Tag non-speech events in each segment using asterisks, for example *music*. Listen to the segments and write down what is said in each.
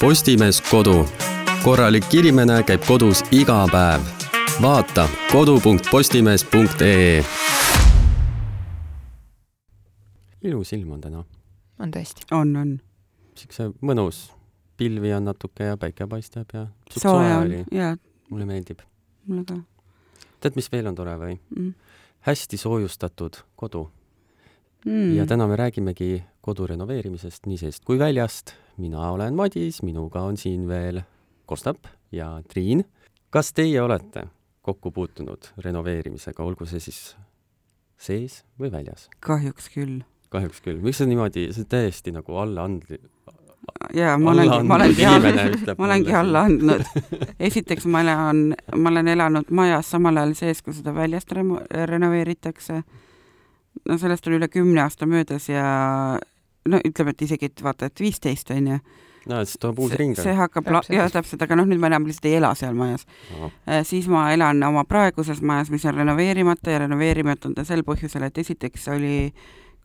Postimees Kodu. korralik inimene käib kodus iga päev. vaata kodu.postimees.ee. ilus ilm on täna. on tõesti? on, on. siukse mõnus, pilvi on natuke ja päike paistab ja. sooja on ja. mulle meeldib. mulle ka. tead, mis veel on tore või mm.? hästi soojustatud kodu mm.. ja täna me räägimegi kodu renoveerimisest nii seest kui väljast. mina olen Madis, minuga on siin veel Kostap ja Triin. kas teie olete kokku puutunud renoveerimisega, olgu see siis sees või väljas? kahjuks küll. kahjuks küll. miks sa niimoodi, see täiesti nagu alla andli-? jaa, ma olengi, ma olengi alla, ma olengi alla andnud. esiteks ma elan, ma olen elanud majas samal ajal sees, kui seda väljast remo-, renoveeritakse no sellest on üle kümne aasta möödas ja no ütleme, et isegi, et vaata, et viisteist on ju. no siis tuleb uus ring. see hakkab, jah, täpselt, aga noh, nüüd ma enam lihtsalt ei ela seal majas. Äh, siis ma elan oma praeguses majas, mis on renoveerimata ja renoveerimata on ta sel põhjusel, et esiteks oli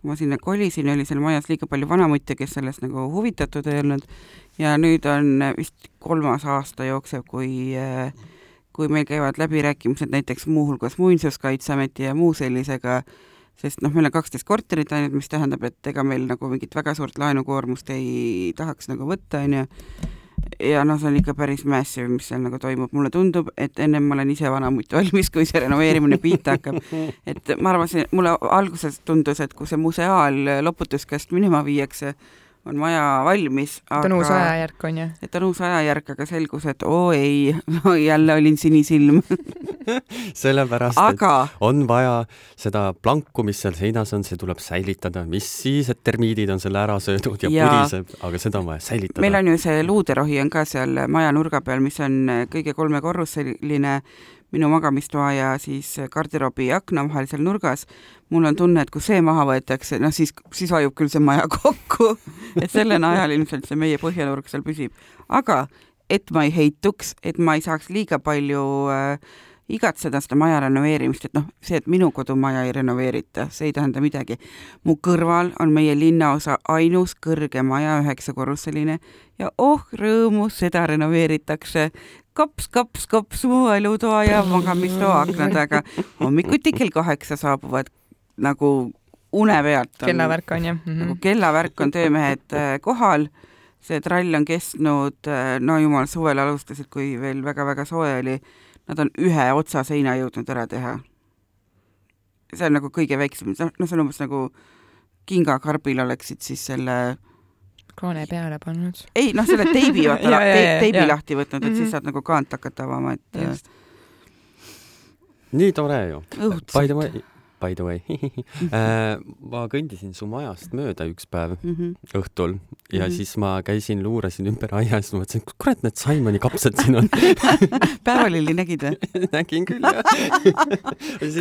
kui ma sinna kolisin, oli seal majas liiga palju vanamutte, kes sellest nagu huvitatud ei olnud ja nüüd on vist kolmas aasta jookseb, kui äh, kui meil käivad läbirääkimised näiteks muuhulgas Muinsuskaitseameti ja muu sellisega äh, sest noh, meil on kaksteist korterit ainult, mis tähendab, et ega meil nagu mingit väga suurt laenukoormust ei tahaks nagu võtta, on ju, ja noh, see on ikka päris massive, mis seal nagu toimub, mulle tundub, et ennem ma olen ise vanamutt valmis, kui see renoveerimine pihta hakkab. *laughs* et ma arvasin, mulle alguses tundus, et kui see museaal loputuskast minema viiakse, on maja valmis. et on uus ajajärk, on ju? et on uus ajajärk, aga selgus, et oo ei *laughs* no, jälle olin sinisilm *laughs* sellepärast aga..., et on vaja seda planku, mis seal seinas on, see tuleb säilitada, mis siis, et termiidid on selle ära söödud ja, ja puriseb, aga seda on vaja säilitada. meil on ju see luuderohi on ka seal maja nurga peal, mis on kõige kolmekorruseline minu magamistoa ja siis garderoobi akna vahel seal nurgas, mul on tunne, et kui see maha võetakse, noh siis, siis vajub küll see maja *laughs* kokku. et selle najal ilmselt see meie põhjanurk seal püsib. aga et ma ei heituks, et ma ei saaks liiga palju äh, igatseda seda maja renoveerimist, et noh, see, et minu kodumaja ei renoveerita, see ei tähenda midagi. mu kõrval on meie linnaosa ainus kõrge maja, üheksakorruseline ja oh rõõmu, seda renoveeritakse kops, kops, kops mu elutoa ja magamistoa aknadega. hommikuti kell kaheksa saabuvad nagu une pealt. kellavärk on ju mm. -hmm. nagu kellavärk on töömehed äh, kohal. see trall on kestnud, äh, no jumal, suvel alustasid, kui veel väga-väga soe oli. Nad on ühe otsa seina jõudnud ära teha. see on nagu kõige väiksem, noh, see on umbes nagu kingakarbil oleksid siis selle kaane peale pannud. ei, noh, selle teibi, vaata *laughs* te, teibi ja. lahti võtnud, et mm -hmm. siis mhm. saad nagu kaant hakata avama, et nii tore ju. By the way, by the way *laughs* äh, ma kõndisin su majast mööda üks päev mm -hmm. õhtul ja mm -hmm. siis ma käisin, luurasin ümber aia ja siis ma mõtlesin, kurat, need Simoni kapsad siin on *laughs* päevalilli nägid või *laughs* nägin küll, jah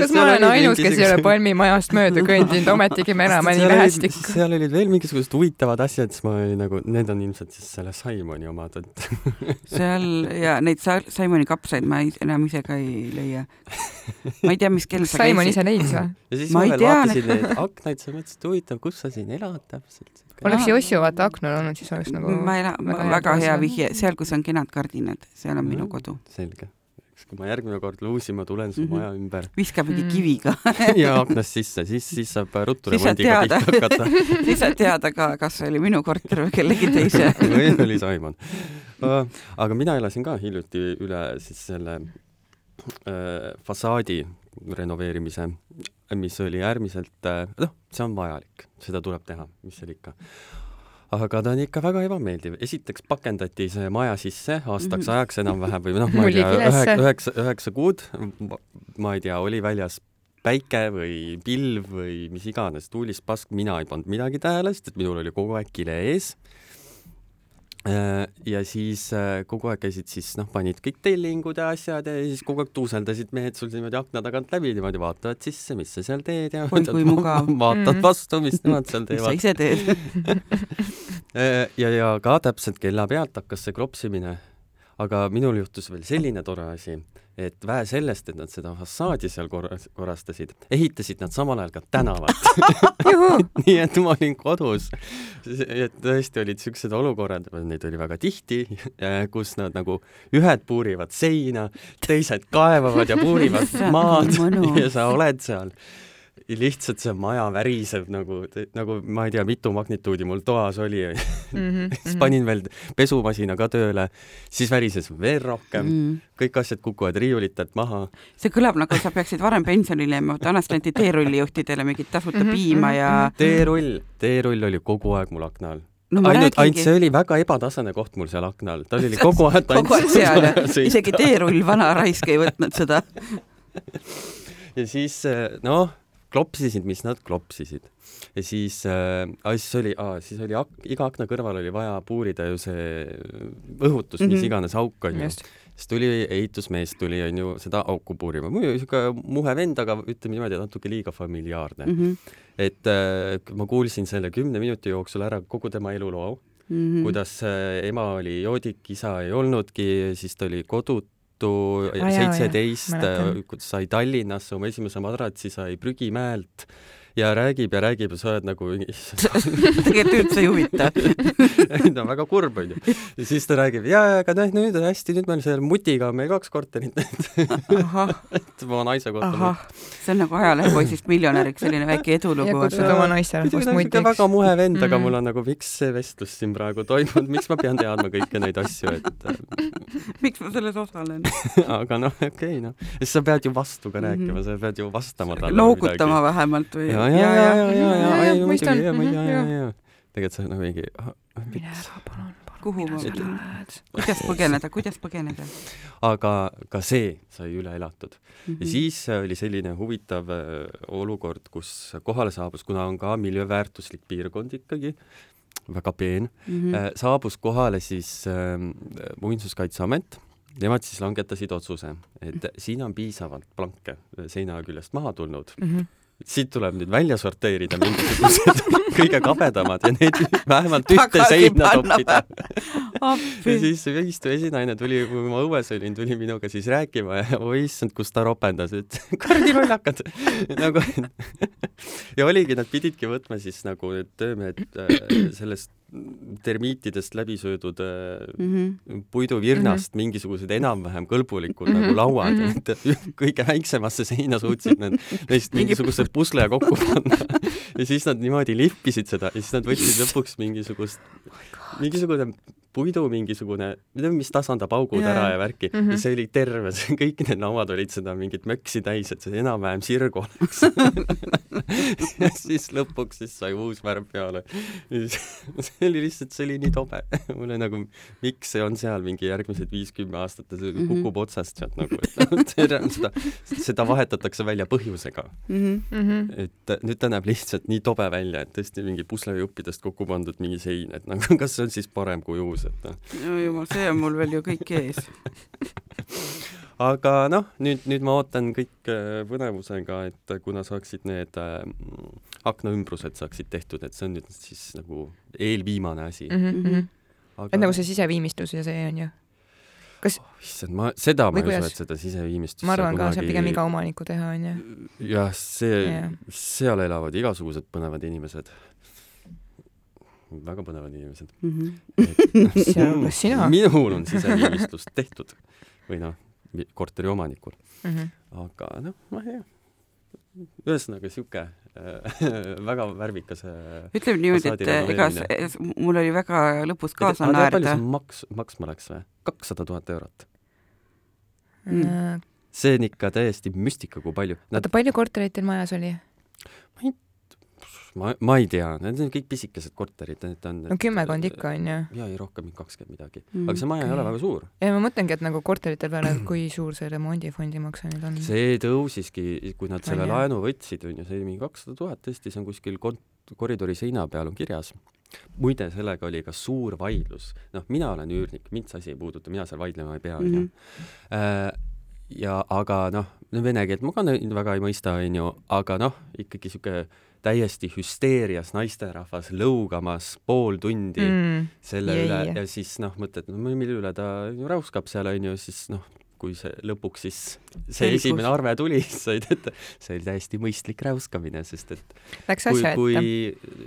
kas ma olen ainus, kes ei ole Palmi majast mööda kõndinud, ometigi me elame nii lähestikku? seal olid veel mingisugused huvitavad asjad, siis ma olin nagu, need on ilmselt siis selle Simoni omad, et seal ja neid Simoni kapsaid ma enam ise ka ei leia. ma ei tea, mis kell sa käisid. Simon ise leidis või? Ja siis ma, ma veel vaatasin neid aknaid, siis mõtlesin, et huvitav, kus sa siin elad täpselt. oleks Jossu vaata aknal olnud, siis oleks nagu ma elan, väga, väga hea vihje, seal, kus on kenad kardinad, seal on mm, minu kodu. selge kui ma järgmine kord luusima tulen su mm -hmm. maja ümber. viska mingi mm. kiviga *laughs* ja aknast sisse, siis, siis saab ruttu remondiga pihta hakata *laughs* siis saad teada ka, kas see oli minu korter või kellegi teise *laughs* või oli Saimon. aga mina elasin ka hiljuti üle siis selle äh, fassaadi renoveerimise, mis oli äärmiselt, äh, noh, see on vajalik, seda tuleb teha, mis seal ikka. aga ta on ikka väga ebameeldiv. esiteks pakendati see maja sisse aastaks mhm. ajaks enam-vähem või noh, ma ei tea, üheksa, üheksa, üheksa kuud, ma ei tea, oli väljas päike või pilv või mis iganes, tuulis pask, mina ei pannud midagi tähele, sest et minul oli kogu aeg kile ees Äh, ja siis äh, kogu aeg käisid siis noh, panid kõik tellingud ja asjad ja siis kogu aeg tuuseldasid mehed sul niimoodi akna tagant läbi, niimoodi vaatavad sisse, mis sa seal teed ja oi kui mugav. vaatad mm. vastu, mis nemad seal teevad. *laughs* mis sa ise teed *laughs* äh, ja, ja ka täpselt kella pealt hakkas see kropsimine. aga minul juhtus veel selline tore asi, et vähe sellest, et nad seda fassaadi seal korras, korrastasid, ehitasid nad samal ajal ka tänavat. *laughs* *laughs* Nii et ma olin kodus. et tõesti olid siuksed olukorrad, neid oli väga tihti, kus nad nagu ühed puurivad seina, teised kaevavad ja puurivad *laughs* maad ja sa oled seal lihtsalt see maja väriseb nagu, nagu ma ei tea, mitu magnituudi mul toas oli mm. -hmm, *laughs* siis panin veel pesumasina ka tööle, siis värises veel rohkem. Mm, -hmm. kõik asjad kukuvad riiulitelt maha. see kõlab nagu sa peaksid varem pensionile jääma, vanasti anti teerullijuhtidele mingit tasuta mm -hmm, piima ja teerull, teerull oli kogu aeg mul akna all. No ainult, ainult see oli väga ebatasane koht mul seal akna all, ta oli kogu aeg kogu aeg seal, isegi teerull, vana raisk ei võtnud seda. *laughs* Ja siis noh, klopsisid, mis nad klopsisid. ja siis äh,, siis oli, siis oli ak, iga akna kõrval oli vaja puurida ju see õhutus mm, -hmm. mis mhm. iganes auk on ju. siis tuli ehitusmees tuli onju seda auku puurima, muidu siuke muhe vend, aga ütleme niimoodi, natuke liiga familiaarne mm. -hmm. et äh, ma kuulsin selle kümne minuti jooksul ära kogu tema eluloo mm, -hmm. kuidas äh, ema oli joodik, isa ei olnudki, siis ta oli kodutu Tartu seitseteist sai Tallinnasse oma esimese madratsi, sai Prügimäelt ja räägib ja räägib ja sa oled nagu *laughs* tegelikult üldse ei huvita *laughs* no väga kurb onju. ja siis ta räägib, ja, aga noh, nüüd on hästi, nüüd meil selle mutiga on meil kaks korterit *laughs* et oma naise kohta. see on nagu ajalehepoisist miljonäriks, selline väike edulugu. ja kutsud oma naisterahvast mutiks. väga muhe vend mm, -hmm. aga mul on nagu, miks see vestlus siin praegu toimub, miks ma pean teadma kõiki neid asju, et miks ma selles osalen aga noh, okei okay, noh, siis sa pead ju vastu ka rääkima mm, -hmm. sa pead ju vastama talle. loogutama vähemalt või? ja, ja, ja, ja, ja, ja, ja, muidugi, ja, ja, ja, ja. tegelikult see on nagu mingi. mine ära, palun, kuhu ma lähed? kuidas põgeneda, kuidas põgeneda? aga ka see sai üle elatud mm. -hmm. ja mhm. siis oli selline huvitav olukord, kus kohale saabus, kuna on ka miljööväärtuslik piirkond ikkagi, väga peen mm, -hmm. saabus kohale siis äh, Muinsuskaitseamet nemad siis langetasid otsuse, et siin on piisavalt planke seina küljest maha tulnud mm. -hmm siit tuleb nüüd välja sorteerida mingisugused *laughs* kõige kabedamad ja need vähemalt ühte seina toppida. ja siis istuv esinaine tuli, kui ma õues olin, tuli minuga siis rääkima ja oi issand, kus ta ropendas, et *laughs* kuradi lollakad nagu *laughs* ja oligi, nad pididki võtma siis nagu need töömehed äh, sellest termiitidest läbi söödud mm -hmm. puiduvirnast mm -hmm. mingisugused enam-vähem kõlbulikud mm -hmm. nagu lauad mm, -hmm. et *laughs* kõige väiksemasse seina suutsid nad *laughs* neist mingisuguse pusle kokku *laughs* panna ja siis nad niimoodi lihvisid seda ja siis nad võtsid lõpuks mingisugust oh, mingisugune puidu mingisugune, mis tasandab augud yeah. ära ja värki mm. -hmm. ja see oli terve, see, kõik need lauad olid seda mingit möksi täis, et see enam-vähem sirg oleks *laughs* ja siis lõpuks siis sai uus värv peale. *laughs* see oli lihtsalt, see oli nii tobe. *laughs* mulle nagu, miks see on seal mingi järgmised viis-kümme aastat ja see mm -hmm. kukub otsast sealt nagu, et seda, seda vahetatakse välja põhjusega mm. -hmm. et nüüd ta näeb lihtsalt nii tobe välja, et tõesti mingi puslejuppidest kokku pandud mingi sein, et nagu kas see on siis parem kui uus lõpus, et noh. no jumal, see on mul veel ju kõik ees *laughs* aga noh, nüüd, nüüd ma ootan kõik äh, põnevusega, et kuna saaksid need äh, aknaümbrused saaksid tehtud, et see on nüüd siis nagu eelviimane asi mm. -hmm. Aga... et nagu see siseviimistlus ja see on ju? kas oh, issand, ma, seda ma ei usu, et seda siseviimistlust ma arvan ka, see on pigem iga omaniku teha, on ju. jah, see yeah., seal elavad igasugused põnevad inimesed väga põnevad inimesed mm. -hmm. sealhulgas sina. minul on siseviimistlus tehtud või noh, korteri omanikul mm. -hmm. aga noh, ma ei tea. ühesõnaga sihuke äh, *laughs* väga värvikas äh, ütleme niimoodi, et ega mul oli väga lõpus kaasa naerda. palju see maks, maksma läks või? kakssada tuhat eurot mm.. see on ikka täiesti müstika, kui palju Nad.... oota, palju kortereid teil majas oli? ma ei ma, ma ei tea, need on kõik pisikesed korterid, need on no kümmekond ikka on ju? jaa, ei rohkem, kakskümmend midagi mm.. aga see maja ei ole väga suur. ja ma mõtlengi, et nagu korterite peale, *clears throat* kui suur see remondifondi makse nüüd on? see tõusiski, kui nad selle on, laenu võtsid, on ju, see oli mingi kakssada tuhat, tõesti, see on kuskil kont-, koridori seina peal on kirjas. muide, sellega oli ka suur vaidlus, noh, mina olen üürnik, mind see asi ei puuduta, mina seal vaidlema ei pea, on ju. Mhm. Äh, ja aga noh, vene keelt ma ka väga ei mõista, on ju, aga noh, ikkagi sihuke täiesti hüsteerias naisterahvas lõugamas pool tundi mm, selle jei. üle ja siis noh, mõtled, no mille üle ta räuskab seal onju, siis noh, kui see lõpuks siis see Selgus. esimene arve tuli, *laughs* siis said, et see oli täiesti mõistlik räuskamine, sest et Läks kui, kui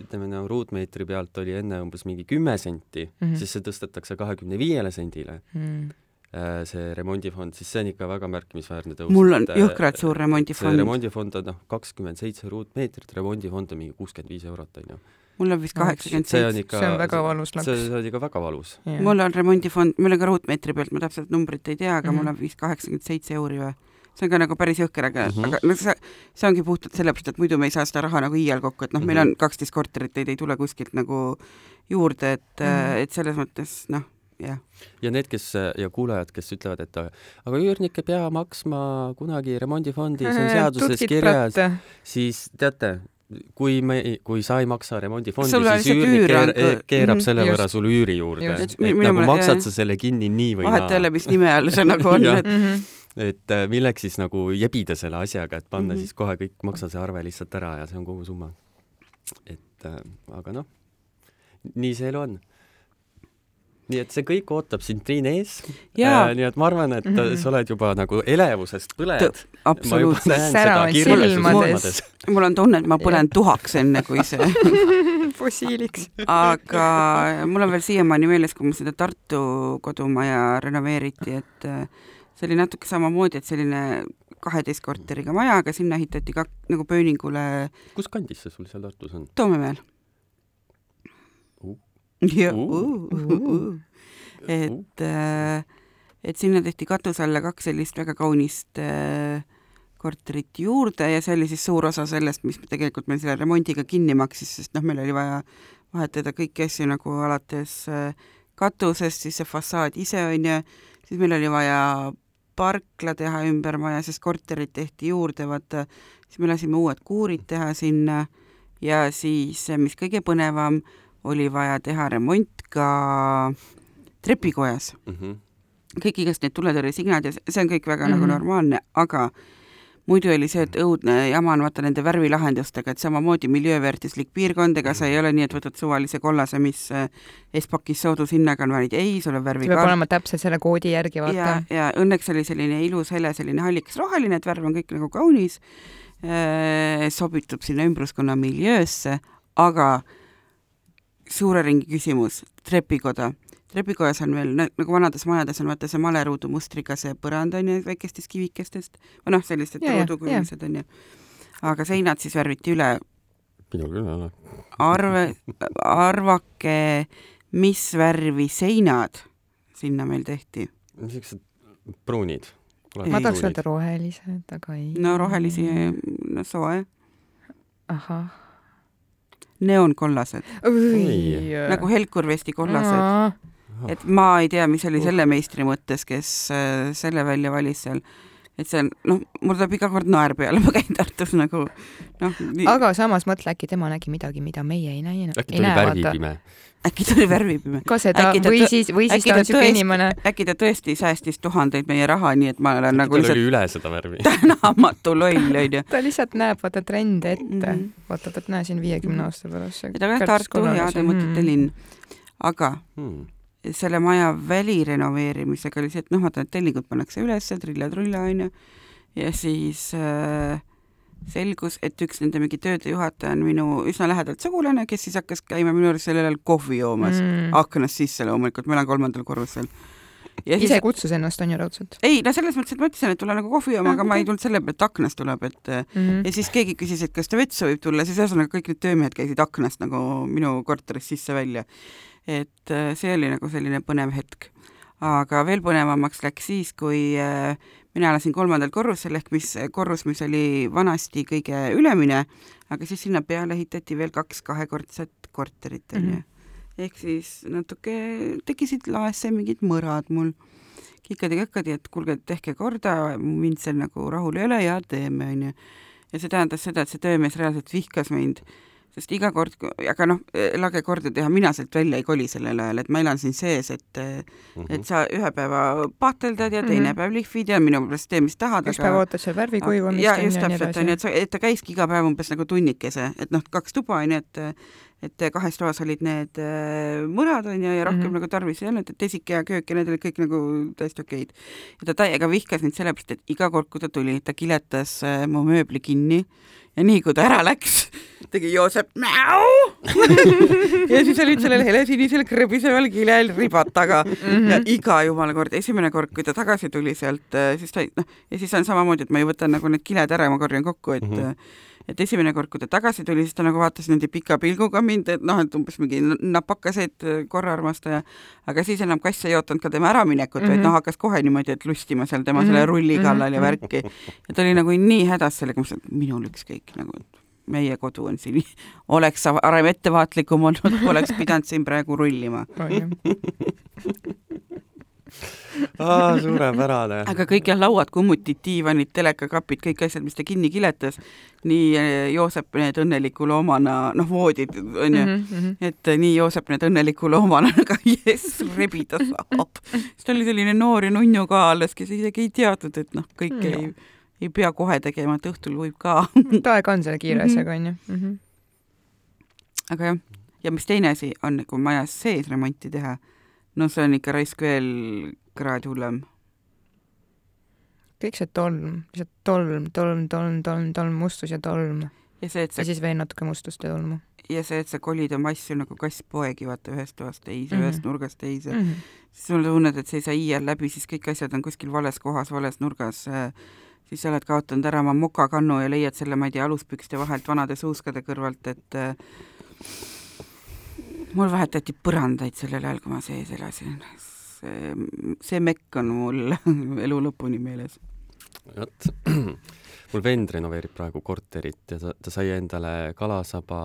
ütleme no ruutmeetri pealt oli enne umbes mingi kümme senti mm, -hmm. siis see tõstetakse kahekümne viiele sendile mm. -hmm see remondifond, siis see on ikka väga märkimisväärne tõus. mul on jõhkralt suur remondifond. remondifond on noh, kakskümmend seitse ruutmeetrit, remondifond on mingi kuuskümmend viis eurot, onju mul on vist kaheksakümmend seitse. see on väga valus laps. see, on ikka väga valus. mul on remondifond, mul on ka ruutmeetri pealt, ma täpselt numbrit ei tea, aga mm -hmm. mul on vist kaheksakümmend seitse euri või? see on ka nagu päris jõhker, aga mm, -hmm. aga noh, see, see ongi puhtalt sellepärast, et muidu me ei saa seda raha nagu iial kokku, et noh mm -hmm., meil on mhm. kaksteist korterit, neid ei tule kuskilt nagu juurde, et mm, -hmm. et selles mõttes noh, jah. ja need, kes ja kuulajad, kes ütlevad, et aga üürnik ei pea maksma kunagi remondifondi, see on seaduses kirjas, siis teate, kui me, kui sa ei maksa remondifondi, siis üürnik keer, keerab mhm, selle võrra sulle üüri juurde. et nagu maksad jah. sa selle kinni nii või naa. vahet ei ole, mis nime all see nagu on et mhm. et äh, milleks siis nagu jebida selle asjaga, et panna mm -hmm. siis kohe kõik, maksa see arve lihtsalt ära ja see on kogu summa. et äh, aga noh, nii see elu on nii et see kõik ootab sind Triin ees. Äh, nii et ma arvan, et mm -hmm. sa oled juba nagu elevusest põled. absoluutselt, sära on silmades. mul on tunne, et ma põlen tuhaks, enne kui see *laughs* fossiiliks aga mul on veel siiamaani meeles, kui mul seda Tartu kodumaja renoveeriti, et äh, see oli natuke samamoodi, et selline kaheteist korteriga maja, aga sinna ehitati ka nagu pööningule. kus kandis see sul seal Tartus on? Toomemäel ja uh. et, äh, et sinna tehti katuse alla kaks sellist väga kaunist äh, korterit juurde ja see oli siis suur osa sellest, mis tegelikult meil selle remondiga kinni maksis, sest noh, meil oli vaja vahetada kõiki asju nagu alates äh, katusest, siis see fassaad ise on ju, siis meil oli vaja parkla teha ümber maja, sest korterid tehti juurde, vaata, siis me lasime uued kuurid teha sinna. Ja siis, mis kõige põnevam, oli vaja teha remont ka trepikojas mm. -hmm. kõik igast need tuletõrjesignad ja see on kõik väga mm -hmm. nagu mhm. normaalne, aga muidu oli see, et õudne jama on vaata nende värvilahendustega, et samamoodi miljööväärtuslik piirkond, ega sa ei ole nii, et võtad suvalise kollase, mis eh, Espakis soodushinnaga on, vaid ei, sul on värvi peab olema täpselt selle koodi järgi, vaata. ja, ja õnneks oli selline ilus hele, selline hallikas roheline, et värv on kõik nagu kaunis äh,, sobitub sinna ümbruskonna miljöösse, aga suure ringi küsimus, trepikoda. trepikojas on veel, nagu vanades majades on vaata see maleruudu mustriga see põrand on ju, väikestest kivikestest, või noh, sellised ruudukujulised on ju. aga seinad siis värviti üle. minul küll ei ole. arve, arvake, mis värvi seinad sinna meil tehti? niisugused pruunid. ma tahaks öelda rohelised, aga ei. no rohelisi, no soe. ahah neoonkollased. nagu Helkur vesti kollased. et ma ei tea, mis oli selle meistri mõttes, kes äh, selle välja valis seal et see on, noh, mul tuleb iga kord naer peale, ma käin Tartus nagu noh nii.... aga samas mõtle, äkki tema nägi midagi, mida meie ei näinud. äkki ta oli värvipime. äkki ta oli värvipime. ka seda, või siis, või siis ta on niisugune inimene. äkki ta tõesti säästis tuhandeid meie raha, nii et ma olen äkki nagu lihtsalt. tal oli üle seda värvi. *laughs* tänamatu loll, onju. ta lihtsalt näeb, vaata, trende ette mm. -hmm. vaatab, et näe siin viiekümne aasta pärast. aga Tartu heade mõtete mm. linn. aga hmm selle maja välirenoveerimisega oli see, et noh, vaata, need tellingud pannakse üles, trilla-trulla, onju, ja siis äh, selgus, et üks nende mingi töödejuhataja on minu üsna lähedalt sugulane, kes siis hakkas käima minu juures sellel ajal kohvi joomas mm., aknast sisse loomulikult, ma elan kolmandal korrusel. Ja ise siis, kutsus ennast, on ju, raudselt? ei, no selles mõttes, et ma ütlesin, et tule nagu kohvi jooma, aga ma ei tulnud selle peale, et aknast tuleb, et mm -hmm. ja siis keegi küsis, et kas ta vetsu võib tulla, siis ühesõnaga kõik need töömehed käisid aknast nagu minu korterist sisse-välja et äh, see oli nagu selline põnev hetk. aga veel põnevamaks läks siis, kui äh, mina elasin kolmandal korrusel ehk mis korrus, mis oli vanasti kõige ülemine, aga siis sinna peale ehitati veel kaks kahekordset korterit, onju. Mhm. ehk siis natuke tekkisid laesse mingid mõrad mul kikadi-kakkadi, et kuulge, tehke korda, mind seal nagu rahul ei ole ja teeme, onju. ja see tähendas seda, et see töömees reaalselt vihkas mind sest iga kord, aga noh, lage korda teha, mina sealt välja ei koli sellel ajal, et ma elan siin sees, et mm -hmm. et sa ühe päeva pahteldad ja teine mm -hmm. päev lihvid ja minu meelest tee, mis tahad. üks päev ootad seal värvi kuivamist. ja just täpselt, on ju, et sa, et ta käiski iga päev umbes nagu tunnikese, et noh, kaks tuba on ju, et et kahes toas olid need äh, mõrad on ju ja rohkem mm -hmm. nagu tarvis ei olnud, et esike ja köök ja need olid kõik nagu täiesti okeid. ja ta täiega vihkas mind sellepärast, et iga kord, kui ta tuli, ta kiletas äh, mu mööbli kinni ja nii kui ta ära läks, tegi Joosep näo *laughs* ja siis olid sellel helesinisel krõbiseval kilel ribad taga mm -hmm. ja iga jumala kord, esimene kord, kui ta tagasi tuli sealt, siis ta noh, ja siis on samamoodi, et ma ju võtan nagu need kiled ära ja ma korjan kokku, et mm -hmm et esimene kord, kui ta tagasi tuli, siis ta nagu vaatas niimoodi pika pilguga mind, et noh, et umbes mingi napakaseid äh, korraarmastaja, aga siis enam kass ei ootanud ka tema äraminekut mm, -hmm. vaid mhm. noh, hakkas kohe niimoodi, et lustima seal tema mm -hmm. selle rulli mhm. kallal ja värki. ja ta oli nagu nii hädas sellega, ma mõtlesin, et minul ükskõik nagu, meie kodu on siin, *laughs* oleks sa varem ettevaatlikum olnud, poleks pidanud siin praegu rullima *laughs* aa, suurepärane. aga kõik jah, lauad, kummutid, diivanid, telekakapid, kõik asjad, mis ta kinni kiletas, nii eh, Joosep need õnneliku loomana, noh, voodid on ju mm, -hmm. et eh, nii Joosep need õnneliku loomana, *laughs* aga jess, rebida saab. siis ta oli selline noor ja nunnu ka alles, kes isegi ei teadnud, et noh, kõike mm, ei, ei pea kohe tegema, et õhtul võib ka aeg on selle kiire asjaga, on ju. Mhm. aga jah, ja mis teine asi on, kui majas sees remonti teha no see on ikka raisk veel kraad hullem. kõik see tolm, lihtsalt tolm, tolm, tolm, tolm, tolm, mustus ja tolm. ja see, et sa... ja siis veel natuke mustust ja tolmu. ja see, et sa kolid oma asju nagu kass poegi, vaata ühest toast teise mm, -hmm. ühest nurgast teise mm, -hmm. siis sul tunned, et sa ei saa iial läbi, siis kõik asjad on kuskil vales kohas, vales nurgas äh, siis sa oled kaotanud ära oma mokakannu ja leiad selle, ma ei tea, aluspükste vahelt vanade suuskade kõrvalt, et äh, mul vahetati põrandaid sellel ajal, kui ma sees elasin. see, see mekk on mul *laughs* elu lõpuni meeles. vot, *clears throat* mul vend renoveerib praegu korterit ja ta, ta sai endale kalasaba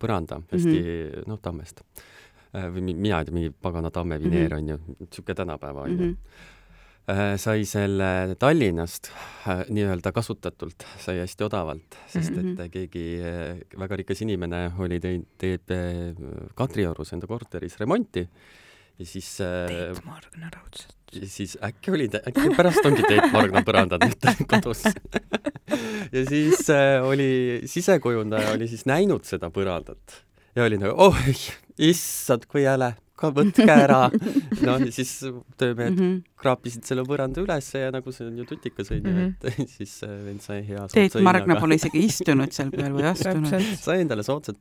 põranda hästi mm -hmm. noh, tammest. Äh, või mina ei tea, mingi pagana tammevineer mm -hmm. on ju, niisugune tänapäeva on ju mm -hmm sai selle Tallinnast äh, nii-öelda kasutatult, sai hästi odavalt, sest -hmm. et keegi äh, väga rikas inimene oli teinud, teeb Kadriorus enda korteris remonti ja siis Teet Margna raudselt. siis äkki oli, äkki pärast ongi Teet Margna põrandad nüüd *laughs* kodus ja siis äh, oli, sisekujundaja oli siis näinud seda põrandat ja oli nagu, oh issand, kui jäle ka võtke ära. *laughs* noh, ja siis töömehed mm -hmm. kraapisid selle põranda ülesse ja nagu see on ju tutikas onju mm, -hmm. et *laughs* siis vend sai hea Teet Margna pole isegi istunud seal peal või *laughs* astunud. sai endale soodsad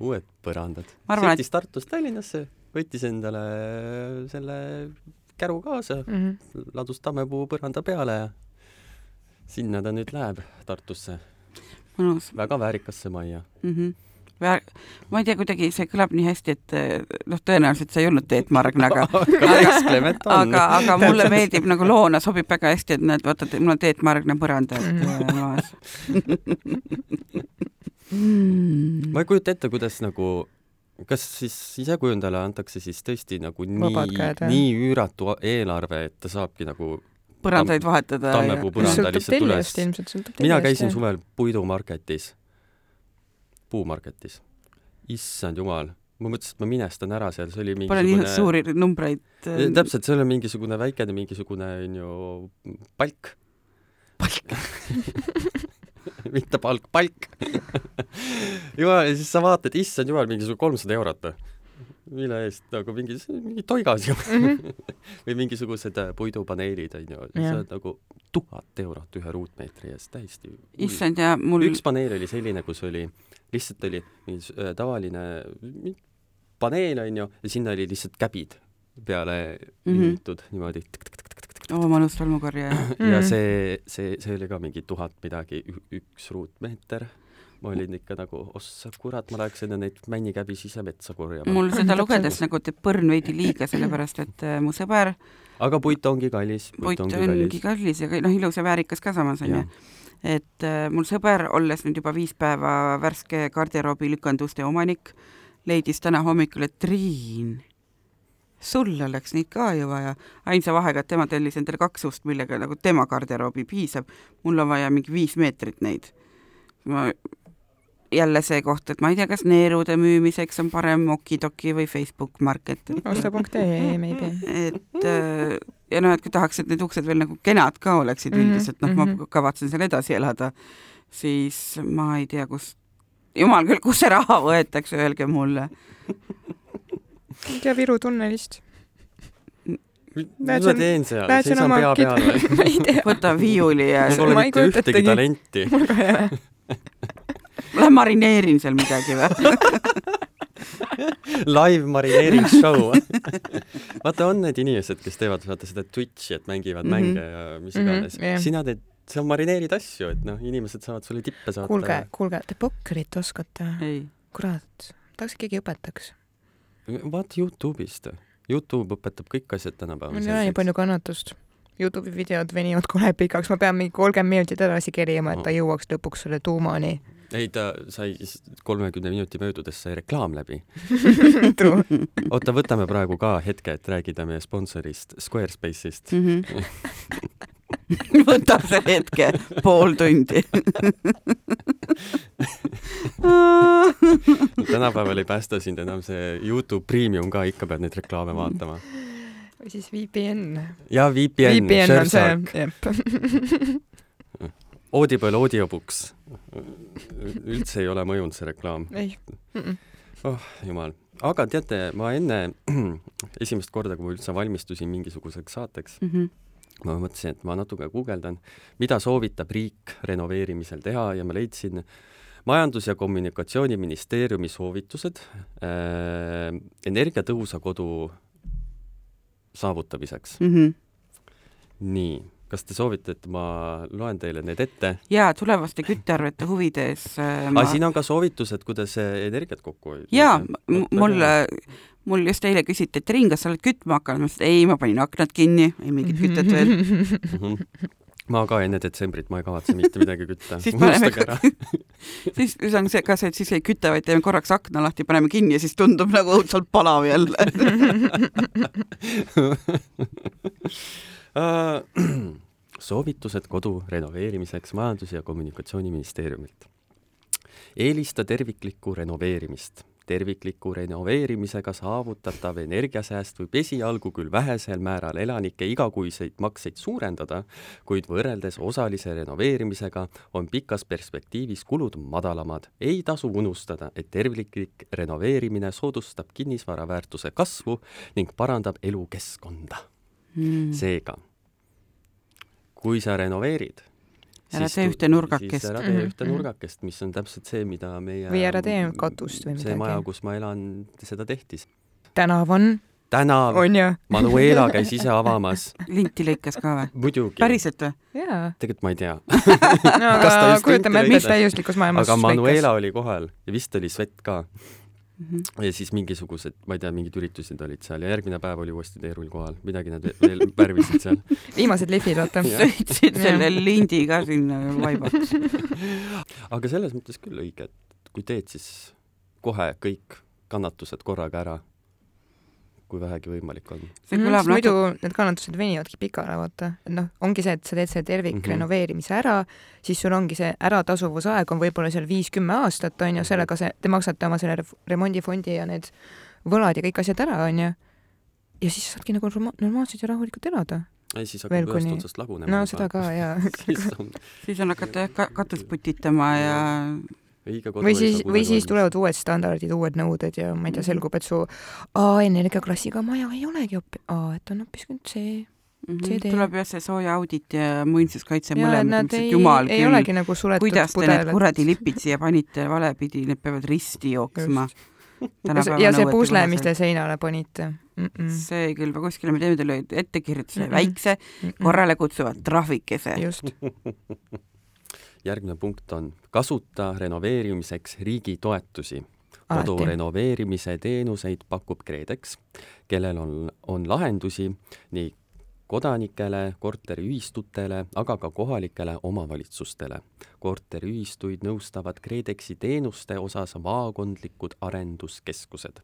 uued põrandad. sõitis et... Tartust Tallinnasse, võttis endale selle käru kaasa mm, -hmm. ladus tammepuu põranda peale ja sinna ta nüüd läheb Tartusse. väga väärikasse majja mm. -hmm ma ei tea, kuidagi see kõlab nii hästi, et eh, noh, tõenäoliselt see ei olnud Teet Margna, aga *laughs* aga, aga, aga mulle meeldib nagu loona sobib väga hästi, et näed, vaata, mul on Teet Margna põrand mhm. maas *laughs* ma ei kujuta ette, kuidas nagu kas siis sisekujundajale antakse siis tõesti nagu nii, nii üüratu eelarve, et ta saabki nagu põrandaid vahetada? tammepuu põranda lihtsalt üles. mina käisin suvel puidumarketis puumarketis. issand jumal, ma mõtlesin, et ma minestan ära seal, see oli mingisugune Pole nii suuri numbreid äh.... täpselt, see oli mingisugune väikene mingisugune onju palk. palk *laughs* mitte palk, palk *laughs* jumal, ja siis sa vaatad, issand jumal, mingisugune kolmsada eurot mille eest nagu mingi, mingi toigas ju mm -hmm. *laughs* või mingisugused äh, puidupaneelid onju, see on nagu tuhat eurot ühe ruutmeetri eest, täiesti. issand ja mul. üks paneel oli selline, kus oli, lihtsalt oli mingi äh, tavaline paneel onju ja sinna oli lihtsalt käbid peale liimitud mm -hmm. niimoodi. oo, mõnus tolmukorje. *laughs* ja see, see, see oli ka mingi tuhat midagi, üks ruutmeeter ma olin ikka nagu, ossa kurat, ma läheks enne neid männikäbisi ise metsa korjama. mul seda *laughs* lugedes nagu teeb põrn veidi liiga, sellepärast et äh, mu sõber aga puit ongi kallis. puit ongi kallis, kallis ja noh, ilus ja väärikas ka samas onju. Et äh, mul sõber, olles nüüd juba viis päeva värske garderoobi lükanduste omanik, leidis täna hommikul, et Triin, sul oleks neid ka ju vaja. ainsa vahega, et tema tellis endale kaks ust, millega nagu tema garderoobi piisab. mul on vaja mingi viis meetrit neid. ma jälle see koht, et ma ei tea, kas neerude müümiseks on parem Okidoki või Facebook Market. osta.ee maybe. et äh, ja noh, et kui tahaks, et need uksed veel nagu kenad ka oleksid mm -hmm. üldiselt, noh, ma mhm. kavatsen seal edasi elada, siis ma ei tea, kus, jumal küll, kust see raha võetakse, öelge mulle. ei tea, Viru tunnelist mis ma teen seal, seisan pea peal või? *laughs* võta viiuli ja mul pole mitte ühtegi talenti. mul ka ei ole *laughs* Lähen marineerin seal midagi või *laughs* live marineering show vaata, on need inimesed, kes teevad vaata seda Twitch'i, et mängivad mm -hmm. mänge ja mis mhm, iganes mm. -hmm, yeah. sina teed, sa marineerid asju, et noh, inimesed saavad sulle tippe saata. kuulge, kuulge, te pokkerit oskate? kurat, tahaks, et keegi õpetaks. vaata Youtube'ist. Youtube õpetab kõik asjad tänapäeval. mul ei ole nii palju kannatust Youtube'i videod venivad kole pikaks, ma pean mingi kolmkümmend minutit edasi kerima, et ta jõuaks lõpuks selle tuumani ei, ta sai kolmekümne minuti möödudes sai reklaam läbi oota, võtame praegu ka hetke, et rääkida meie sponsorist Squarespace'ist mm. -hmm. *laughs* võtab see hetke, pool tundi tänapäeval ei päästa sind enam see Youtube Premium ka, ikka pead neid reklaame vaatama. või siis VPN. jaa, VPN. VPN on see, jep *laughs* Audible audiobooks. üldse ei ole mõjunud see reklaam. ei mm. -mm. oh jumal, aga teate, ma enne *clears throat* esimest korda, kui ma üldse valmistusin mingisuguseks saateks mm, -hmm. ma mõtlesin, et ma natuke guugeldan, mida soovitab riik renoveerimisel teha ja ma leidsin majandus- ja Kommunikatsiooniministeeriumi soovitused äh, energiatõhusa kodu saavutamiseks mm. -hmm. nii kas te soovite, et ma loen teile need ette? jaa, tulevaste küttearvete huvides äh, ma.... aga siin on ka soovitused, kuidas energiat kokku hoida. jaa, mul, mul just eile küsiti, et Riin, kas sa oled kütma hakanud, ma ütlesin, et ei, ma panin aknad kinni, ei mingit kütet veel mhm. ma ka enne detsembrit, ma ei kavatse mitte midagi kütta siis paneme *laughs* siis, siis on see ka see, et siis ei küta, vaid teeme korraks akna lahti, paneme kinni ja siis tundub nagu õudselt palav jälle *laughs* Äh, *clears throat* soovitused kodu renoveerimiseks Majandus- ja Kommunikatsiooniministeeriumilt. eelista terviklikku renoveerimist. tervikliku renoveerimisega saavutatav energiasääst võib esialgu küll vähesel määral elanike igakuiseid makseid suurendada, kuid võrreldes osalise renoveerimisega on pikas perspektiivis kulud madalamad. ei tasu unustada, et terviklik renoveerimine soodustab kinnisvara väärtuse kasvu ning parandab elukeskkonda mm.. seega, kui sa renoveerid, ära tee ühte nurgakest. ära tee mm -hmm. ühte nurgakest, mis on täpselt see, mida meie või ära tee katust või midagi. see maja, kus ma elan, seda tehtis. tänav on tänav, Manuela käis ise avamas. *laughs* linti lõikas ka või? muidugi. päriselt või? tegelikult ma ei tea *laughs* no aga kujutame, et mis täiuslikus maailmas aga Manuela lõikas. oli kohal ja vist oli Svet ka Mm -hmm. ja siis mingisugused, ma ei tea, mingid üritused olid seal ja järgmine päev oli uuesti teerull kohal, midagi nad veel värvisid seal. *laughs* viimased lihvid, vaata. sõitsid selle lindi ka sinna vaibaks. *laughs* aga selles mõttes küll õige, et kui teed, siis kohe kõik kannatused korraga ära kui vähegi võimalik on. see kõlab mm, muidu need kannatused venivadki pikale, vaata. et noh, ongi see, et sa teed selle tervikrenoveerimise mhm. mm -hmm. ära, siis sul ongi see äratasuvusaeg on võib-olla seal viis-kümme aastat, on ju, mhm. sellega see, te maksate oma selle remondifondi ja need võlad ja kõik asjad ära, on ju. ja siis saadki nagu normaalselt ja rahulikult elada ei, siis hakkab ühest otsast lagunema. no seda ka, jaa *laughs* siis on, siis on hakata jah katust putitama ja kodu või siis, või siis tulevad uued standardid, uued nõuded ja ma ei tea, mhm. selgub, et su A energiaklassiga maja ei olegi hoopis A, et on hoopis C Mm -hmm. tuleb jah see sooja audit ja muinsuskaitse mõlemad, ei, jumal ei küll, olegi nagu kuidas te need kuradi lipid siia panite valepidi, need peavad risti jooksma. ja see pusle, mis te seinale panite mm. -mm. see küll, kuskile me teeme teile ettekirjutuse mm -mm. väikse mm -mm. korrale kutsuva trahvikese. just *laughs* järgmine punkt on kasuta renoveerimiseks riigi toetusi. kodu renoveerimise teenuseid pakub KredEx, kellel on, on lahendusi nii kodanikele, korteriühistutele, aga ka kohalikele omavalitsustele. korteriühistuid nõustavad KredExi teenuste osas maakondlikud arenduskeskused.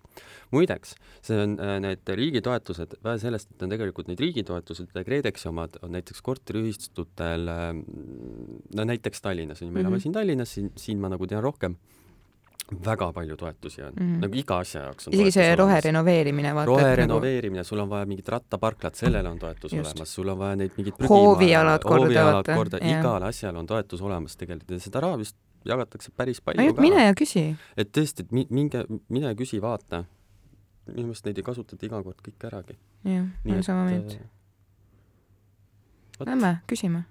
muideks, see on äh, need riigi toetused, vähe sellest, et on tegelikult neid riigi toetused KredExi omad on näiteks korteriühistutel, äh, no näiteks Tallinnas me elame mm -hmm. siin Tallinnas, siin, siin ma nagu tean rohkem väga palju toetusi on mm. -hmm. nagu iga asja jaoks on isegi see roherenoveerimine, vaata. nagu roherenoveerimine, sul on vaja mingit rattaparklat, sellele on toetus Just. olemas, sul on vaja neid mingeid Hoovialad korda vaata, igal asjal on toetus olemas tegelikult ja seda raha vist jagatakse päris palju ainult mine ja küsi. et tõesti, et mi-, minge, mine küsi, vaata. minu meelest neid ei kasutata iga kord kõik äragi. jah, mul sama meelt. äh. Lähme küsime.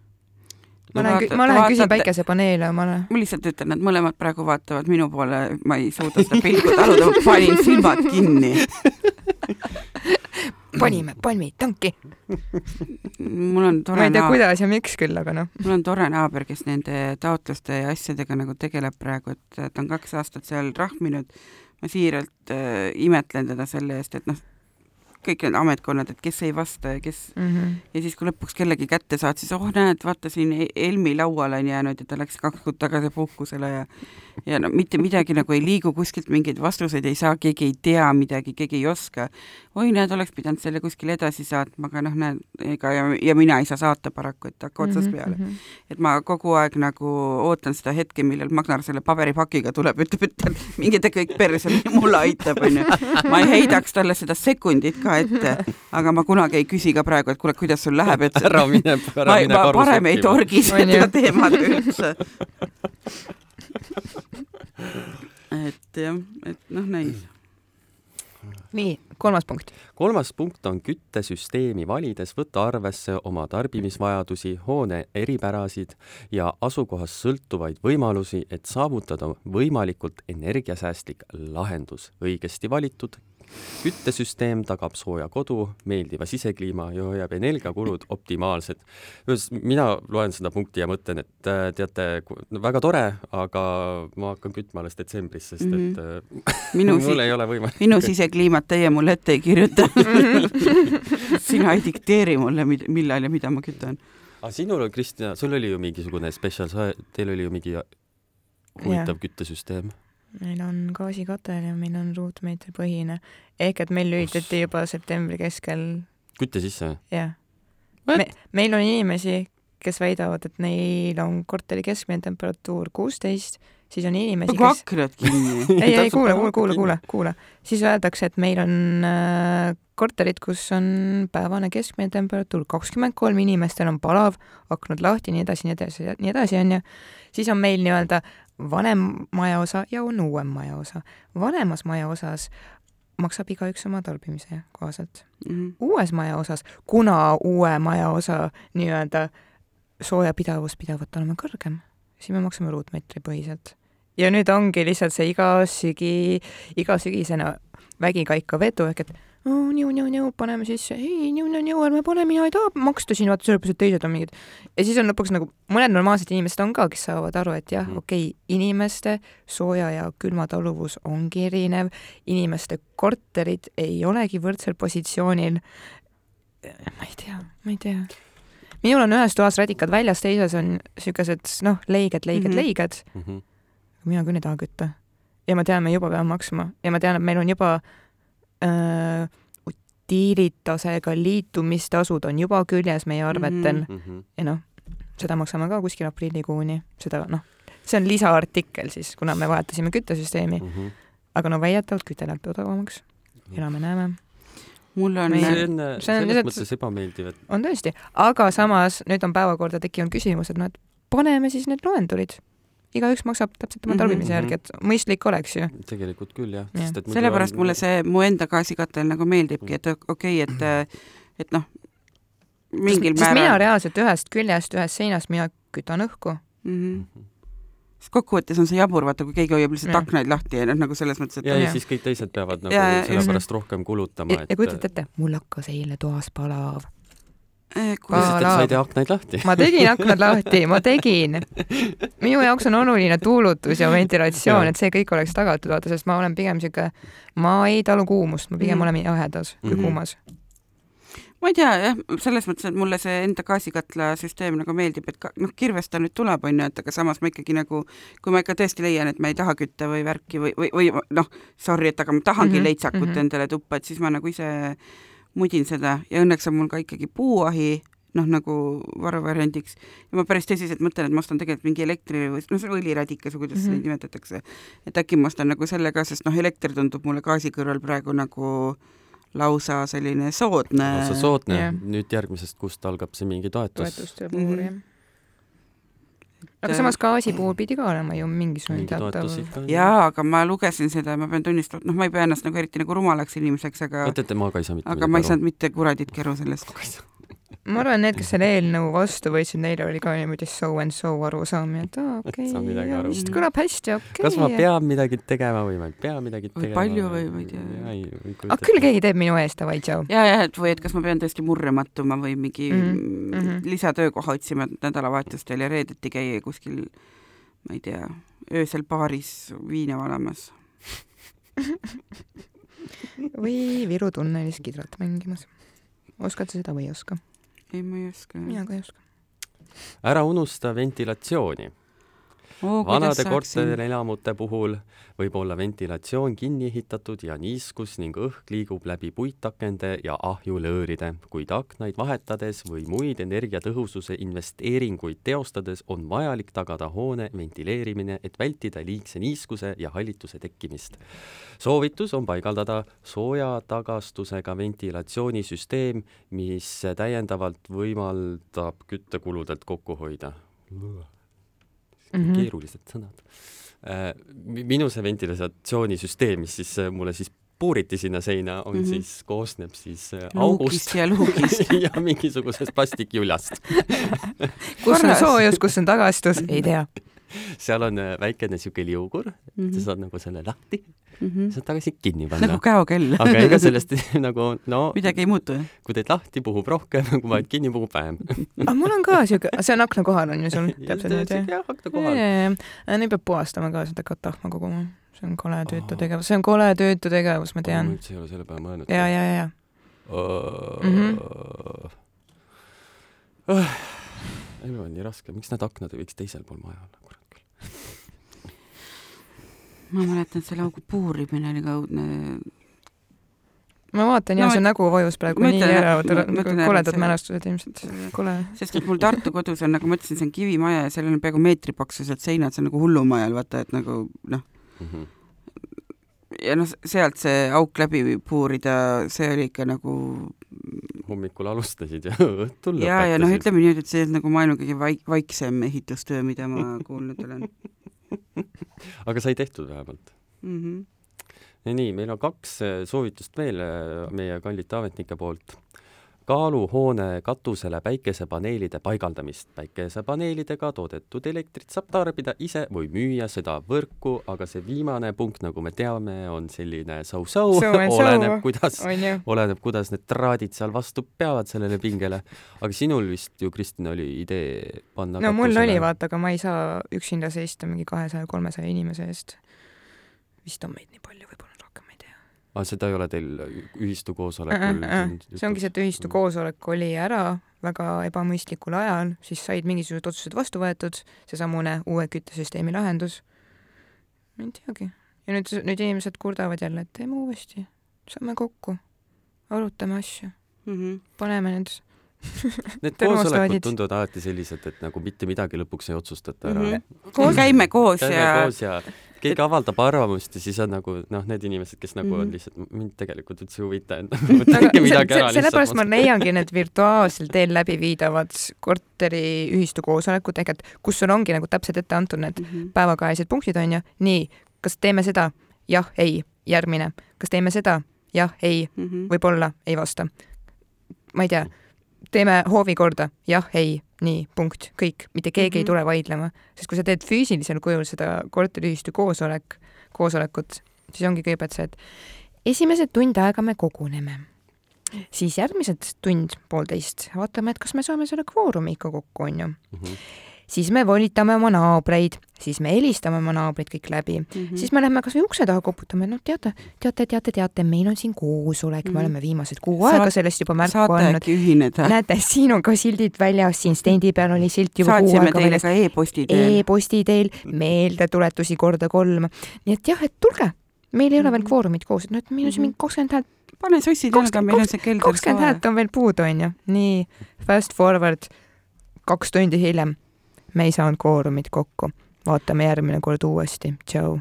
Ma lähen, ma lähen küsin päikesepaneele omale. ma lihtsalt ütlen, nad mõlemad praegu vaatavad minu poole, ma ei suuda seda pilku taluda, ma panin silmad kinni. panime palmid tanki. mul on ma tore ei tea, kuidas ja miks küll, aga noh. mul on tore naaber, kes nende taotluste ja asjadega nagu tegeleb praegu, et ta on kaks aastat seal rahminud. ma siiralt äh, imetlen teda selle eest, et noh, kõik need ametkonnad, et kes ei vasta ja kes Mm -hmm. ja siis, kui lõpuks kellegi kätte saad, siis oh näed, vaata siin E- Elmi lauale on jäänud ja ta läks kaks kuud tagasi puhkusele ja ja no mitte midagi nagu ei liigu kuskilt, mingeid vastuseid ei saa, keegi ei tea midagi, keegi ei oska. oi, näed, oleks pidanud selle kuskile edasi saatma, aga noh, näed, ega ja, ja mina ei saa saata paraku, et hakka Mhm, otsast peale. et ma kogu aeg nagu ootan seda hetke, millal Magnar selle paberipakiga tuleb, ütleb, et *laughs* minge te kõik perse, mulle aitab, onju. ma ei heidaks talle seda sekundit ka ette, *laughs* aga ma kunagi ei küsi ka praegu, et kuule, kuidas sul läheb, et *laughs* ära mine, ära ma, mine ma parem ei torgi seda teemat üldse. *laughs* et jah, et noh, näis. nii, kolmas punkt. kolmas punkt on küttesüsteemi valides võtta arvesse oma tarbimisvajadusi, hoone eripärasid ja asukohast sõltuvaid võimalusi, et saavutada võimalikult energiasäästlik lahendus. õigesti valitud küttesüsteem tagab sooja kodu, meeldiva sisekliima ja hoiab energiakulud optimaalsed. mina loen seda punkti ja mõtlen, et äh, teate, väga tore, aga ma hakkan kütma alles detsembris, sest et Mhm. äh, minu *laughs* mul ei ole võimalik. minu sisekliimat teie mulle ette ei kirjuta. *laughs* sina ei dikteeri mulle, millal ja mida ma kütan. aga sinul, Kristina, sul oli ju mingisugune spetsial, sa, teil oli ju mingi huvitav küttesüsteem. Meil on gaasikatel ja meil on ruutmeetripõhine ehk et meil lülitati juba septembri keskel, kütte sisse? jah. Me, meil on inimesi, kes väidavad, et neil on korteri keskmine temperatuur kuusteist, siis on inimesi, kes aknad kinni. *laughs* ei, ei kuule, kuule, kuule, kuule, kuule. siis öeldakse, et meil on äh, korterid, kus on päevane keskmine temperatuur kakskümmend kolm, inimestel on palav, aknad lahti, nii edasi, nii edasi, nii edasi, onju. siis on meil nii-öelda vanem majaosa ja on uuem majaosa. vanemas majaosas maksab igaüks oma tarbimise kohaselt. Mhm. uues majaosas, kuna uue majaosa nii-öelda soojapidavus pidavat olema kõrgem, siis me maksame ruutmeetri põhiselt. ja nüüd ongi lihtsalt see iga sügi, igasügisene vägikaikav vedu ehk et oh, niu-niu-niu, paneme sisse, ei niu-niu-niu, ärme pane, mina ei taha maksta siin, vaata sellepärast, et teised on mingid. ja siis on lõpuks nagu mõned normaalsed inimesed on ka, kes saavad aru, et jah, Mhm. okei okay,, inimeste sooja ja külma taluvus ongi erinev, inimeste korterid ei olegi võrdsel positsioonil. ma ei tea, ma ei tea. minul on ühes toas radikad väljas, teises on siukesed noh, leiged, leiged mm. -hmm. leiged Mm -hmm. mina küll ei taha kütta. ja ma tean, me juba peame maksma ja ma tean, et meil on juba äh, utiilitasega liitumistasud on juba küljes meie arvetel mm. -hmm. Mm -hmm. ja noh, seda maksame ka kuskil aprillikuuni, seda noh, see on lisaartikkel siis, kuna me vahetasime küttesüsteemi, Mm -hmm. aga no väidetavalt küte läheb odavamaks, elame-näeme, mul on see on see on selles lihtsalt- mõttes ebameeldiv, et on tõesti, aga samas nüüd on päevakorda tekkinud küsimus, et noh, et paneme siis need loendurid. Igaüks maksab täpselt oma Mhm. tarbimise järgi, et mõistlik oleks ju. tegelikult küll jah, et muidu sellepärast on- mulle see mu enda gaasikatel nagu meeldibki, et okei okay,, et, et noh, mingil sest mina määral reaalselt ühest küljest, ühest seinast mina kütan õhku. mm. -hmm. Mhm. sest kokkuvõttes on see jabur, vaata, kui keegi hoiab lihtsalt aknaid lahti ja noh, nagu selles mõttes, et ja, ja Jah. siis kõik teised peavad nagu Ja, ja, sellepärast rohkem kulutama, ja, et ja kujutate ette, mul hakkas eile toas palav. Eh, lihtsalt, et sa ei tee aknaid lahti. ma tegin aknad lahti, ma tegin. minu jaoks on oluline tuulutus ja ventilatsioon, et see kõik oleks tagatud, vaata, sest ma olen pigem sihuke, ma ei talu kuumust, ma pigem Mhm. olen jahedas kui Mhm. kuumas. ma ei tea jah, selles mõttes, et mulle see enda gaasikatla süsteem nagu meeldib, et ka, noh, kirvest ta nüüd tuleb, onju, et aga samas ma ikkagi nagu, kui ma ikka tõesti leian, et ma ei taha kütta või värki või, või, või noh, sorry, et aga ma tahangi mm -hmm, leitsakut mm. -hmm. endale tuppa, et siis ma nagu ise mudin seda ja õnneks on mul ka ikkagi puuahi, noh, nagu varuvariandiks. ja ma päris tõsiselt mõtlen, et ma ostan tegelikult mingi elektri või noh, see õlirädikas või kuidas mm -hmm. neid nimetatakse. et äkki ma ostan nagu selle ka, sest noh, elekter tundub mulle gaasi kõrval praegu nagu lausa selline soodne. lausa soodne nüüd järgmisest kuust algab see mingi toetus. toetuste puhul mm -hmm. jah aga samas gaasi puhul pidi ka olema ju mingisugune teatav. jaa, aga ma lugesin seda ja ma pean tunnistama, noh, ma ei pea ennast nagu eriti nagu rumalaks inimeseks, aga. teate, ma ka ei saa mitte aga ma ei saanud mitte kuraditki aru sellest ma arvan, need, kes selle eelnõu vastu võtsid, neil oli ka niimoodi so and so arusaamine, et aa okei okay,, vist kõlab hästi, okei okay.. kas ma pean midagi tegema või ma ei pea midagi tegema? või palju või ma ei tea. aga küll keegi teeb minu eest, davai, tšau. ja, ja, et või et kas ma pean tõesti murre mattuma või mingi mm -hmm. lisatöökoha otsima nädalavahetustel ja reedeti käia kuskil, ma ei tea, öösel baaris viina valamas *laughs* või Viru tunnelis kidrat mängimas. oskad sa seda või ei oska? Ei, ma ei oska. mina ka ei oska. ära unusta ventilatsiooni oh,. vanade korterelamute puhul võib olla ventilatsioon kinni ehitatud ja niiskus ning õhk liigub läbi puitakende ja ahjulööride, kuid aknaid vahetades või muid energiatõhususe investeeringuid teostades on vajalik tagada hoone ventileerimine, et vältida liigse niiskuse ja hallituse tekkimist. soovitus on paigaldada soojatagastusega ventilatsioonisüsteem, mis täiendavalt võimaldab küttekuludelt kokku hoida mm -hmm. keerulised sõnad. Äh, minu see ventilatsioonisüsteem, mis siis äh, mulle siis puuriti sinna seina, on mm -hmm. siis, koosneb siis äh, august ja luugist *laughs* ja mingisugusest plastikjuljast *laughs* kus on soojus, kus on tagastus, ei tea *laughs* seal on väikene siuke liugur mm, -hmm. sa saad nagu selle lahti mm, -hmm. saad tagasi kinni panna. nagu käokell aga ega *laughs* sellest *laughs* nagu no midagi ei muutu, jah? kui teed lahti, puhub rohkem, kui paned kinni, puhub vähem aga mul on ka siuke, see on akna kohal on ju sul täpselt niimoodi? jah, akna kohal. nüüd peab puhastama ka seda katahma koguma. see on kole tüütu tegevus, see on kole tüütu tegevus, ma tean. ma üldse ei ole selle peale mõelnud. ja, ja, ja. elu on nii raske, miks need aknad ei võiks teisel pool maja olla, ma mäletan, selle augu puurimine oli ka õudne. ma vaatan no, ja see nägu vajus praegu nii ära, koledad mälestused ilmselt, kole. sest et mul Tartu kodus on, nagu ma ütlesin, see on kivimaja ja seal on peaaegu meetri paksused seinad, see on nagu hullumajal, vaata, et nagu noh mm. -hmm ja noh, sealt see auk läbi puurida, see oli ikka nagu hommikul alustasid ja *laughs* õhtul lõpetasid. ja, ja noh, ütleme niimoodi, et see on nagu maailma kõige vaik-, vaiksem ehitustöö, mida ma kuulnud olen *laughs* aga sai tehtud vähemalt mm. -hmm. ja nii, meil on kaks äh, soovitust veel äh, meie kallite ametnike poolt. Kaalu hoone katusele päikesepaneelide paigaldamist. päikesepaneelidega toodetud elektrit saab tarbida ise või müüa seda võrku, aga see viimane punkt, nagu me teame, on selline so-so, oleneb, kuidas, oleneb, kuidas need traadid seal vastu peavad sellele pingele. aga sinul vist ju, Kristin, oli idee panna no katusele. mul oli, vaata, aga ma ei saa üksinda seista mingi kahesaja, kolmesaja inimese eest. vist on meid nii palju võib-olla aga seda ei ole teil ühistu koosolekul äh,? Äh, see ongi see, et ühistu koosolek oli ära väga ebamõistlikul ajal, siis said mingisugused otsused vastu võetud, seesamune uue küttesüsteemi lahendus. ma ei teagi. ja nüüd, nüüd inimesed kurdavad jälle, et teeme uuesti, saame kokku, arutame asju mm, -hmm. paneme need *laughs* Need koosolekud tunduvad alati sellised, et nagu mitte midagi lõpuks ei otsustata ära mm. -hmm. Koos, käime koos käime ja koos ja keegi avaldab arvamust ja siis on nagu noh, need inimesed, kes nagu mm -hmm. on mhm. lihtsalt, mind tegelikult üldse ei huvita, et *laughs* nagu tehke midagi ära. sellepärast ma leiangi need virtuaalsel teel läbiviidavad korteriühistu koosolekud, ehk et kus sul ongi nagu täpselt ette antud need mm -hmm. päevakajalised punktid, on ju, nii, kas teeme seda? jah, ei, järgmine. kas teeme seda? jah, ei mm -hmm., võib-olla ei vasta. ma ei tea teeme hoovi korda, jah, ei, nii, punkt, kõik, mitte keegi mm -hmm. ei mhm. tule vaidlema, sest kui sa teed füüsilisel kujul seda korteriühistu koosolek, koosolekut, siis ongi kõigepealt see, et esimesed tund aega me koguneme, siis järgmised tund, poolteist, vaatame, et kas me saame selle kvoorumi ikka kokku, onju mm. -hmm siis me volitame oma naabreid, siis me helistame oma naabrid kõik läbi mm, -hmm. siis me lähme kasvõi ukse taha koputame, noh, teate, teate, teate, teate, meil on siin koosolek mm, -hmm. me oleme viimased kuu Saat, aega sellest juba märku andnud. näete, siin on ka sildid väljas, siin stendi peal oli silt juba Saatsime kuu aega väljas. e-posti teel. e-posti teel, meeldetuletusi korda kolm. nii et jah, et tulge, meil ei ole veel mhm. kvoorumit koos, et noh, et meil on siin mingi kakskümmend häält pane sossid jalga, meil on see kelder kakskümmend häält on veel puudu, onju. nii, fast forward, kaks tundi hiljem. Me ei saanud koorumit kokku. vaatame järgmine kord uuesti, tšau.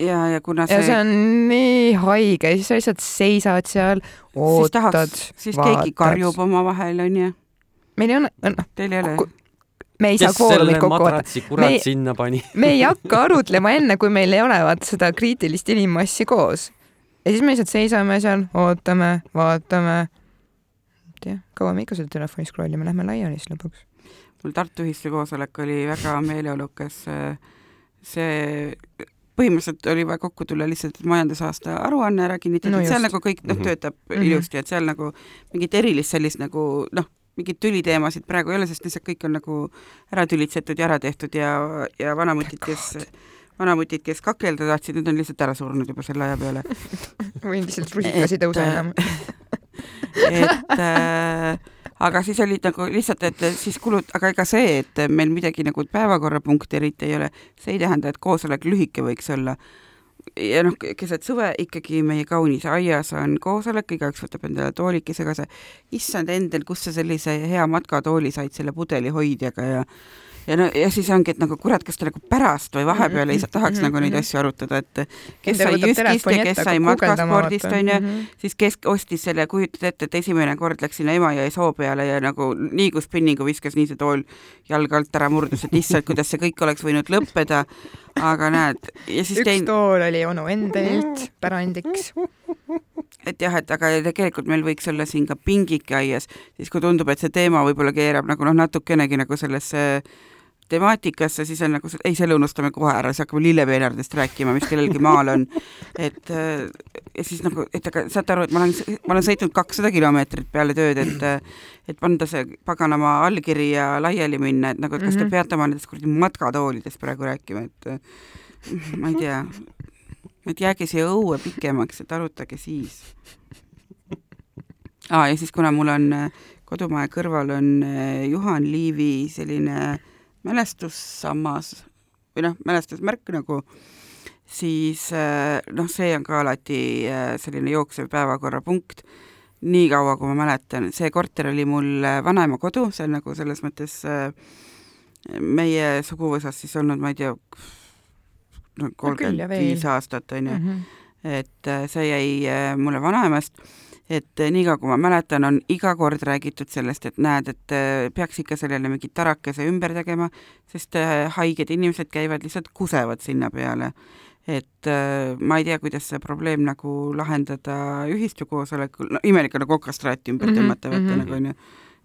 ja, ja kuna see ja see on nii haige, siis sa lihtsalt seisad seal, ootad, siis keegi karjub omavahel, onju. meil ei ole, noh. Teil ei ole? me ei saa koorumit kokku võtta. me, sinna pani me ei *laughs* hakka arutlema enne, kui meil ei ole vaat seda kriitilist inimmassi koos ja siis me lihtsalt seisame seal, ootame, vaatame. jah, kaua me ikka seal telefoni scroll ime, lähme laiali siis lõpuks. Mul Tartu ühistu koosolek oli väga meeleolukas. see põhimõtteliselt oli vaja kokku tulla lihtsalt, et majandusaasta aruanne ära kinnitada no, et seal nagu kõik noh, mhm. töötab mm -hmm. ilusti, et seal nagu mingit erilist sellist nagu noh, mingeid tüliteemasid praegu ei ole, sest lihtsalt kõik on nagu ära tülitsetud ja ära tehtud ja, ja vanamutid, kes vanamutid, kes kakelda tahtsid, need on lihtsalt ära surnud juba selle aja peale või lihtsalt rusikas ei tõuse enam et äh, aga siis olid nagu lihtsalt, et siis kulud, aga ega see, et meil midagi nagu päevakorrapunkti eriti ei ole, see ei tähenda, et koosolek lühike võiks olla. ja noh, keset suve ikkagi meie kaunis aias on koosolek, igaüks võtab endale toolikesega see, issand endel, kust sa sellise hea matkatooli said selle pudelihoidjaga ja ja no ja siis ongi, et nagu kurat, kas ta nagu pärast või vahepeal ei tahaks mm -hmm. nagu neid asju arutada, et kes sai Jyskist ja kes sai matkaspordist onju mm, -hmm. siis kes ostis selle, kujutad ette, et esimene kord läks sinna Emajõe soo peale ja nagu nii kui spinningu viskas, nii see tool jalge alt ära murdus, et issand, kuidas see kõik oleks võinud lõppeda. aga näed, ja siis üks tein... tool oli onu endalt pärandiks et jah, et aga tegelikult meil võiks olla siin ka pingike aias, siis kui tundub, et see teema võib-olla keerab nagu noh, natukenegi nagu sellesse äh, temaatikasse, siis on nagu, ei, selle unustame kohe ära, siis hakkame lillepeenardest rääkima, mis kellelgi maal on. et äh, ja siis nagu, et aga saate aru, et ma olen, ma olen sõitnud kakssada kilomeetrit peale tööd, et et panna see paganama allkiri ja laiali minna, et nagu, et kas te mhm. peate oma nendest kuradi matkatoolidest praegu rääkima, et ma ei tea, et jääge siia õue pikemaks, et arutage siis ah,. ja siis, kuna mul on kodumaja kõrval on äh, Juhan Liivi selline äh, mälestussammas või noh, mälestusmärk nagu, siis äh, noh, see on ka alati äh, selline jooksev päevakorrapunkt, nii kaua, kui ma mäletan, see korter oli mul äh, vanaema kodu, see on nagu selles mõttes meie suguvõsas siis olnud, ma ei tea, no kolmkümmend viis aastat, on ju, mhm. et see jäi mulle vanaemast et eh, niikaua, kui ma mäletan, on iga kord räägitud sellest, et näed, et eh, peaks ikka sellele mingi tarakese ümber tegema, sest eh, haiged inimesed käivad lihtsalt kusevad sinna peale. et ma ei tea, kuidas see probleem nagu lahendada ühistu koosolekul, no imelik on nagu okastraati ümber -hmm, tõmmata, mm -hmm. nagu onju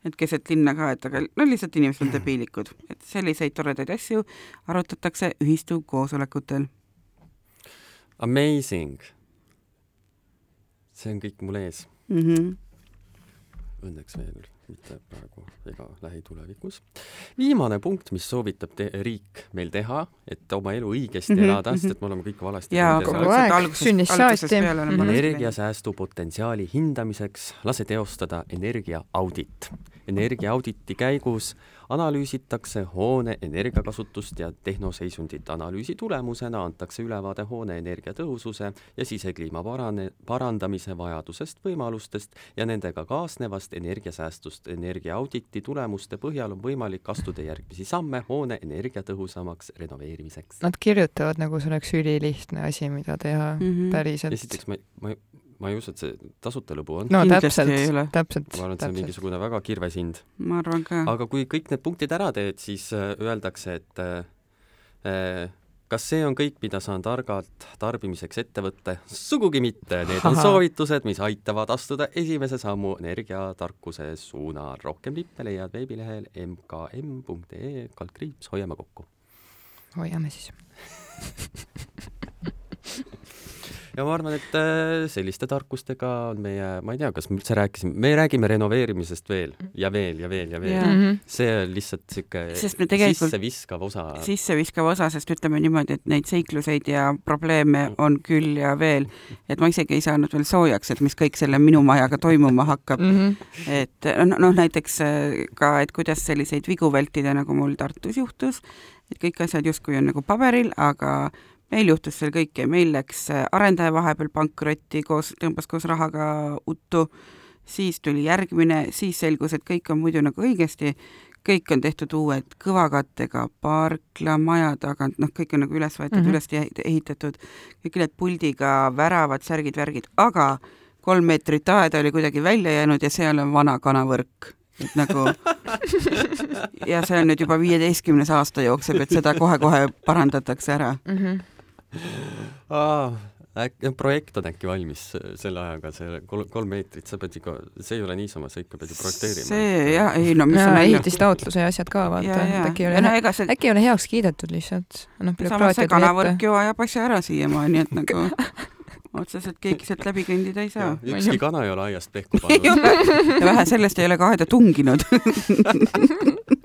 et keset linna ka, et aga no lihtsalt inimesed on debiilikud, et selliseid toredaid asju arutatakse ühistu koosolekutel. Amazing see on kõik mul ees mm. -hmm. Õnneks veel mitte praegu ega lähitulevikus. viimane punkt, mis soovitab riik meil teha, et oma elu õigesti mm -hmm. elada, sest et me oleme kõik valesti jaa, kogu aeg, sünnist saati. energiasäästu potentsiaali hindamiseks lase teostada energiaaudit. energiaauditi käigus analüüsitakse hoone energiakasutust ja tehnoseisundit. analüüsi tulemusena antakse ülevaade hoone energiatõhususe ja sisekliima parane, parandamise vajadusest, võimalustest ja nendega kaasnevast energiasäästust. energiaauditi tulemuste põhjal on võimalik astuda järgmisi samme hoone energiatõhusamaks renoveerimiseks. Nad kirjutavad, nagu see oleks ülilihtne asi, mida teha mm -hmm. päriselt. esiteks ma, ma ma ei usu, et see tasuta lõbu on. no täpselt, täpselt. ma arvan, et see on mingisugune väga kirves hind. ma arvan ka. aga kui kõik need punktid ära teed, siis äh, öeldakse, et äh, äh, kas see on kõik, mida saan targalt tarbimiseks ette võtta? sugugi mitte, need on soovitused, mis aitavad astuda esimese sammu energiatarkuse suunal. rohkem nippe leiad veebilehel mkm.ee kaldkriips Hoiame kokku. hoiame siis *laughs* ja ma arvan, et äh, selliste tarkustega on meie, ma ei tea, kas me üldse rääkisime, me räägime renoveerimisest veel ja veel ja veel ja veel yeah.. Mhm. see on lihtsalt niisugune sisseviskav osa. sisseviskav osa, sest ütleme niimoodi, et neid seikluseid ja probleeme on küll ja veel, et ma isegi ei saanud veel soojaks, et mis kõik selle minu majaga toimuma hakkab mm. -hmm. et noh no,, näiteks äh, ka, et kuidas selliseid vigu vältida, nagu mul Tartus juhtus, et kõik asjad justkui on nagu paberil, aga meil juhtus seal kõike, meil läks äh, arendaja vahepeal pankrotti koos, tõmbas koos rahaga uttu, siis tuli järgmine, siis selgus, et kõik on muidu nagu õigesti, kõik on tehtud uued kõvakattega, parkla, maja tagant, noh, kõik on nagu üles võetud mm, -hmm. üles ehitatud, kõik need puldiga väravad, särgid, värgid, aga kolm meetrit aeda oli kuidagi välja jäänud ja seal on vana kanavõrk et nagu *laughs* ja see on nüüd juba viieteistkümnes aasta jookseb, et seda kohe-kohe parandatakse ära mm. -hmm. Äkki projekt on äkki valmis selle ajaga, see kolm, kolm meetrit, sa pead ikka, see ei ole niisama, sa ikka pead ju projekteerima. see jah, ei no mis on ehitustaotluse ja asjad ka vaata, et äkki ei ole, no, see... äkki ei ole heaks kiidetud lihtsalt. noh, samas see kanavõrk ju ajab asja ära siiamaani, et *laughs* nagu otseselt keegi sealt läbi kõndida ei saa. ükski kana ei ole aiast pehku *laughs* pannud. ja vähe sellest ei ole ka aeda tunginud *laughs*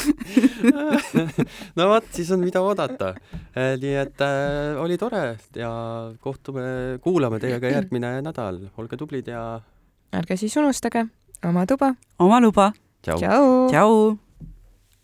*laughs* no vot, siis on, mida oodata. Eh, nii et äh, oli tore ja kohtume, kuulame teiega järgmine nädal. olge tublid ja ärge siis unustage oma tuba. oma luba. tšau, tšau..